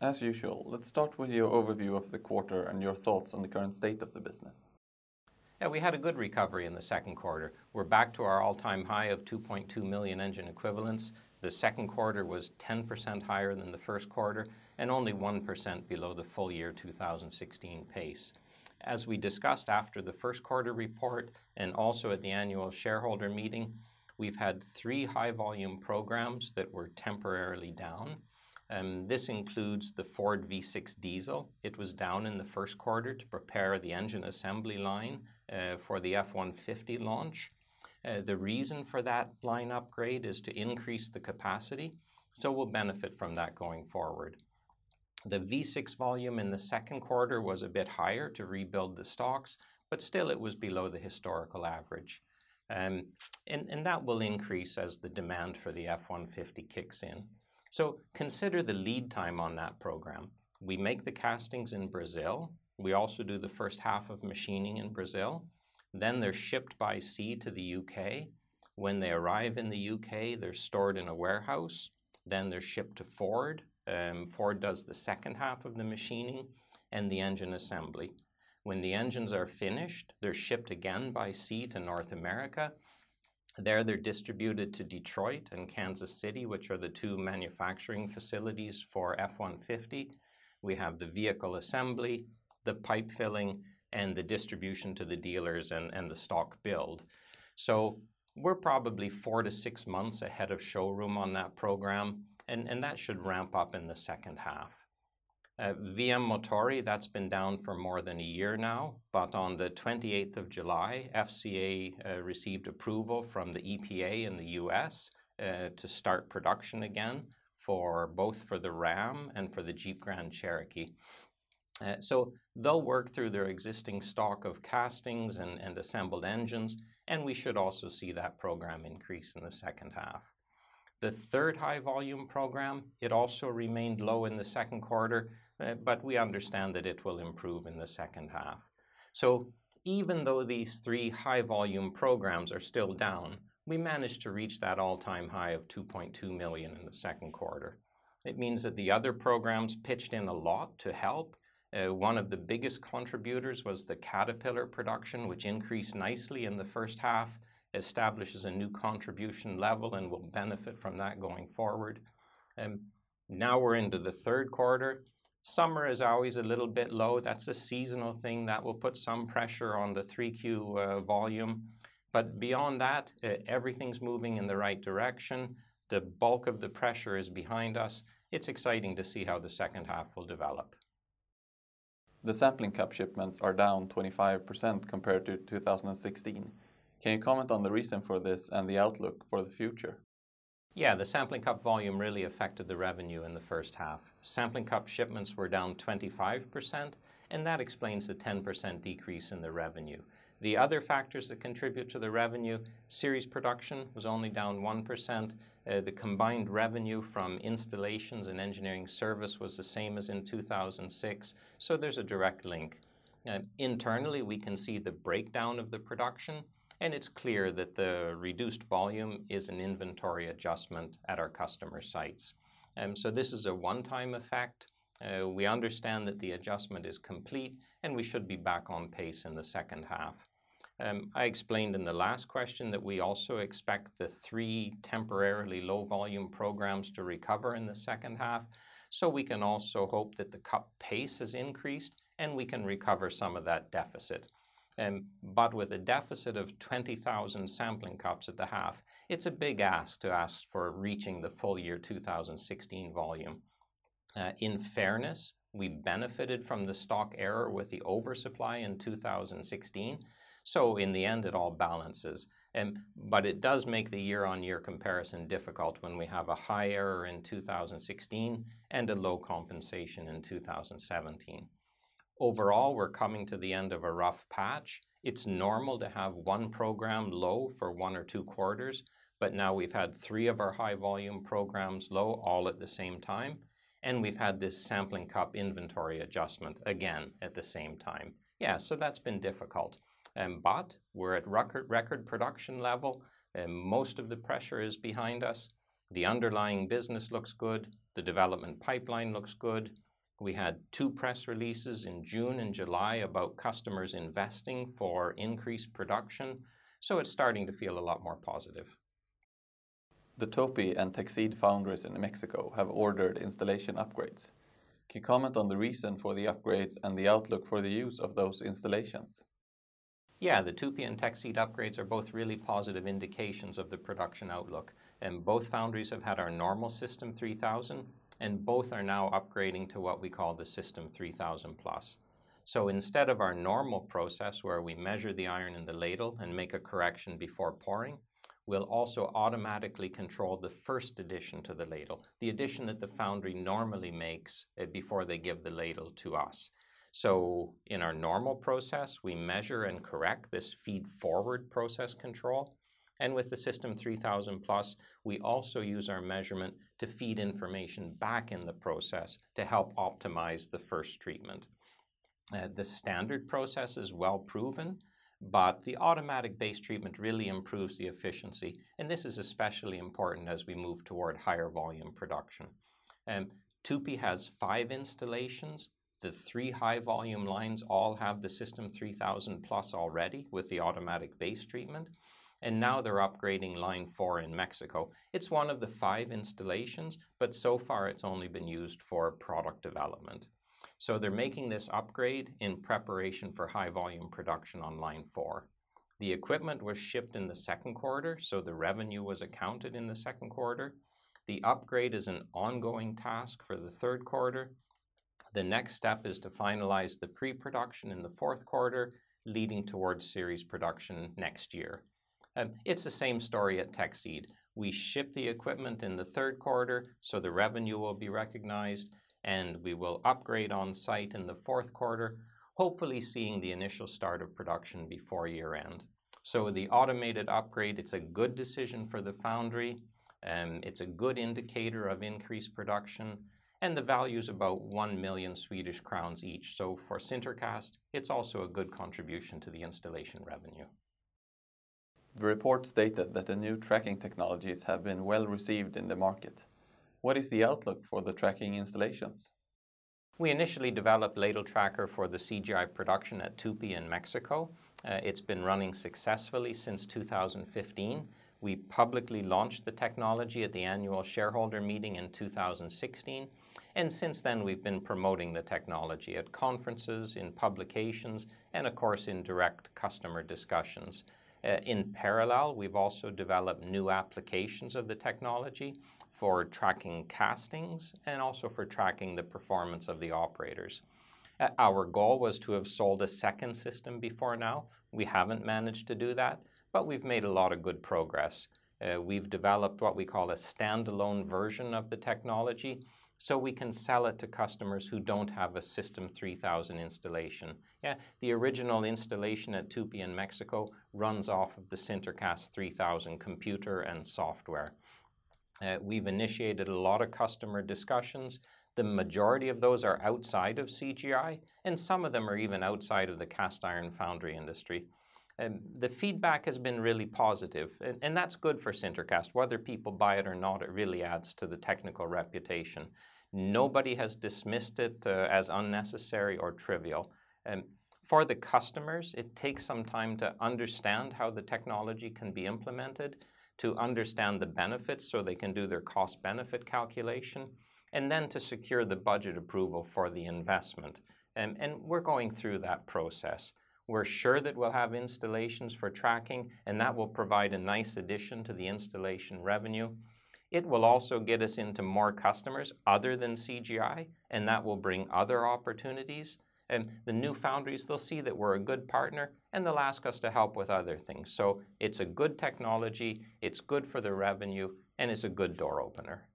As usual, let's start with your overview of the quarter and your thoughts on the current state of the business. Yeah, we had a good recovery in the second quarter. We're back to our all-time high of 2.2 million engine equivalents. The second quarter was 10% higher than the first quarter and only 1% below the full year 2016 pace. As we discussed after the first quarter report and also at the annual shareholder meeting, we've had three high-volume programs that were temporarily down. Um, this includes the Ford V6 diesel. It was down in the first quarter to prepare the engine assembly line uh, for the F-150 launch. Uh, the reason for that line upgrade is to increase the capacity, so we'll benefit from that going forward. The V6 volume in the second quarter was a bit higher to rebuild the stocks, but still it was below the historical average. Um, and that will increase as the demand for the F-150 kicks in. So consider the lead time on that program. We make the castings in Brazil. We also do the first half of machining in Brazil. Then they're shipped by sea to the U.K. When they arrive in the U.K., they're stored in a warehouse. Then they're shipped to Ford. Um, Ford does the second half of the machining and the engine assembly. When the engines are finished, they're shipped again by sea to North America. There, they're distributed to Detroit and Kansas City, which are the two manufacturing facilities for F-150. We have the vehicle assembly, the pipe filling, and the distribution to the dealers and and the stock build. So we're probably four to six months ahead of showroom on that program, and, and that should ramp up in the second half. Uh, VM Motori, that's been down for more than a year now, but on the 28th of July, FCA uh, received approval from the EPA in the U.S. Uh, to start production again for both for the Ram and for the Jeep Grand Cherokee. So they'll work through their existing stock of castings and assembled engines, and we should also see that program increase in the second half. The third high-volume program, it also remained low in the second quarter, uh, but we understand that it will improve in the second half. So even though these three high-volume programs are still down, we managed to reach that all-time high of 2.2 million in the second quarter. It means that the other programs pitched in a lot to help. Uh, one of the biggest contributors was the Caterpillar production, which increased nicely in the first half, establishes a new contribution level, and will benefit from that going forward. And now we're into the third quarter. Summer is always a little bit low. That's a seasonal thing that will put some pressure on the 3Q uh, volume. But beyond that, everything's moving in the right direction. The bulk of the pressure is behind us. It's exciting to see how the second half will develop. The Sampling Cup shipments are down 25% compared to 2016. Can you comment on the reason for this and the outlook for the future? Yeah, the Sampling Cup volume really affected the revenue in the first half. Sampling Cup shipments were down 25%, and that explains the 10% decrease in the revenue. The other factors that contribute to the revenue, series production was only down 1%. Uh, the combined revenue from installations and engineering service was the same as in 2006, so there's a direct link. Uh, internally, we can see the breakdown of the production, and it's clear that the reduced volume is an inventory adjustment at our customer sites. Um, so this is a one-time effect. We understand that the adjustment is complete, and we should be back on pace in the second half. I explained in the last question that we also expect the three temporarily low-volume programs to recover in the second half, so we can also hope that the cup pace has increased, and we can recover some of that deficit. With a deficit of 20,000 Sampling Cups at the half, it's a big ask to ask for reaching the full year 2016 volume. In fairness, we benefited from the stock error with the oversupply in 2016, so in the end, it all balances. Um, but it does make the year-on-year comparison difficult when we have a high error in 2016 and a low compensation in 2017. Overall, we're coming to the end of a rough patch. It's normal to have one program low for one or two quarters, but now we've had three of our high-volume programs low all at the same time, and we've had this Sampling Cup inventory adjustment again at the same time. Yeah, so that's been difficult. Um, but we're at record production level, and most of the pressure is behind us. The underlying business looks good. The development pipeline looks good. We had two press releases in June and July about customers investing for increased production, so it's starting to feel a lot more positive. The Tupy and Teksid foundries in Mexico have ordered installation upgrades. Can you comment on the reason for the upgrades and the outlook for the use of those installations? Yeah, the Tupy and Teksid upgrades are both really positive indications of the production outlook. And both foundries have had our normal System 3000, and both are now upgrading to what we call the System 3000 Plus. So instead of our normal process where we measure the iron in the ladle and make a correction before pouring, we'll also automatically control the first addition to the ladle, the addition that the foundry normally makes uh, before they give the ladle to us. So in our normal process, we measure and correct this feed forward process control. And with the System 3000 Plus, we also use our measurement to feed information back in the process to help optimize the first treatment. Uh, the standard process is well proven, but the automatic base treatment really improves the efficiency, and this is especially important as we move toward higher volume production. Um, Tupy has five installations. The three high volume lines all have the System 3000 Plus already with the automatic base treatment and now mm. they're upgrading line 4 in Mexico. It's one of the five installations, but so far it's only been used for product development. So they're making this upgrade in preparation for high volume production on line 4. The equipment was shipped in the second quarter, so the revenue was accounted in the second quarter. The upgrade is an ongoing task for the third quarter. The next step is to finalize the pre production in the fourth quarter, leading towards series production next year. Um, it's the same story at Teksid. We ship the equipment in the third quarter, so the revenue will be recognized, and we will upgrade on site in the fourth quarter, hopefully seeing the initial start of production before year end. So the automated upgrade, it's a good decision for the foundry. Um, it's a good indicator of increased production, and the value is about 1 million Swedish crowns each. So for SinterCast, it's also a good contribution to the installation revenue. The report stated that the new tracking technologies have been well received in the market. What is the outlook for the tracking installations? We initially developed Ladle Tracker for the CGI production at Tupy in Mexico. Uh, it's been running successfully since 2015. We publicly launched the technology at the annual shareholder meeting in 2016, and since then we've been promoting the technology at conferences, in publications, and of course in direct customer discussions. Uh, in parallel, we've also developed new applications of the technology for tracking castings and also for tracking the performance of the operators. Uh, our goal was to have sold a second system before now. We haven't managed to do that, but we've made a lot of good progress. Uh, we've developed what we call a standalone version of the technology so we can sell it to customers who don't have a System 3000 installation. Yeah, the original installation at Tupy in Mexico runs off of the SinterCast 3000 computer and software. Uh, we've initiated a lot of customer discussions. The majority of those are outside of CGI, and some of them are even outside of the cast iron foundry industry. Um, the feedback has been really positive, and, and that's good for SinterCast. Whether people buy it or not, it really adds to the technical reputation. Nobody has dismissed it uh, as unnecessary or trivial. Um, for the customers, it takes some time to understand how the technology can be implemented, to understand the benefits so they can do their cost benefit calculation, and then to secure the budget approval for the investment. Um, and we're going through that process. We're sure that we'll have installations for tracking, and that will provide a nice addition to the installation revenue. It will also get us into more customers other than CGI, and that will bring other opportunities. And the new foundries, they'll see that we're a good partner and they'll ask us to help with other things. So it's a good technology, it's good for the revenue, and it's a good door opener.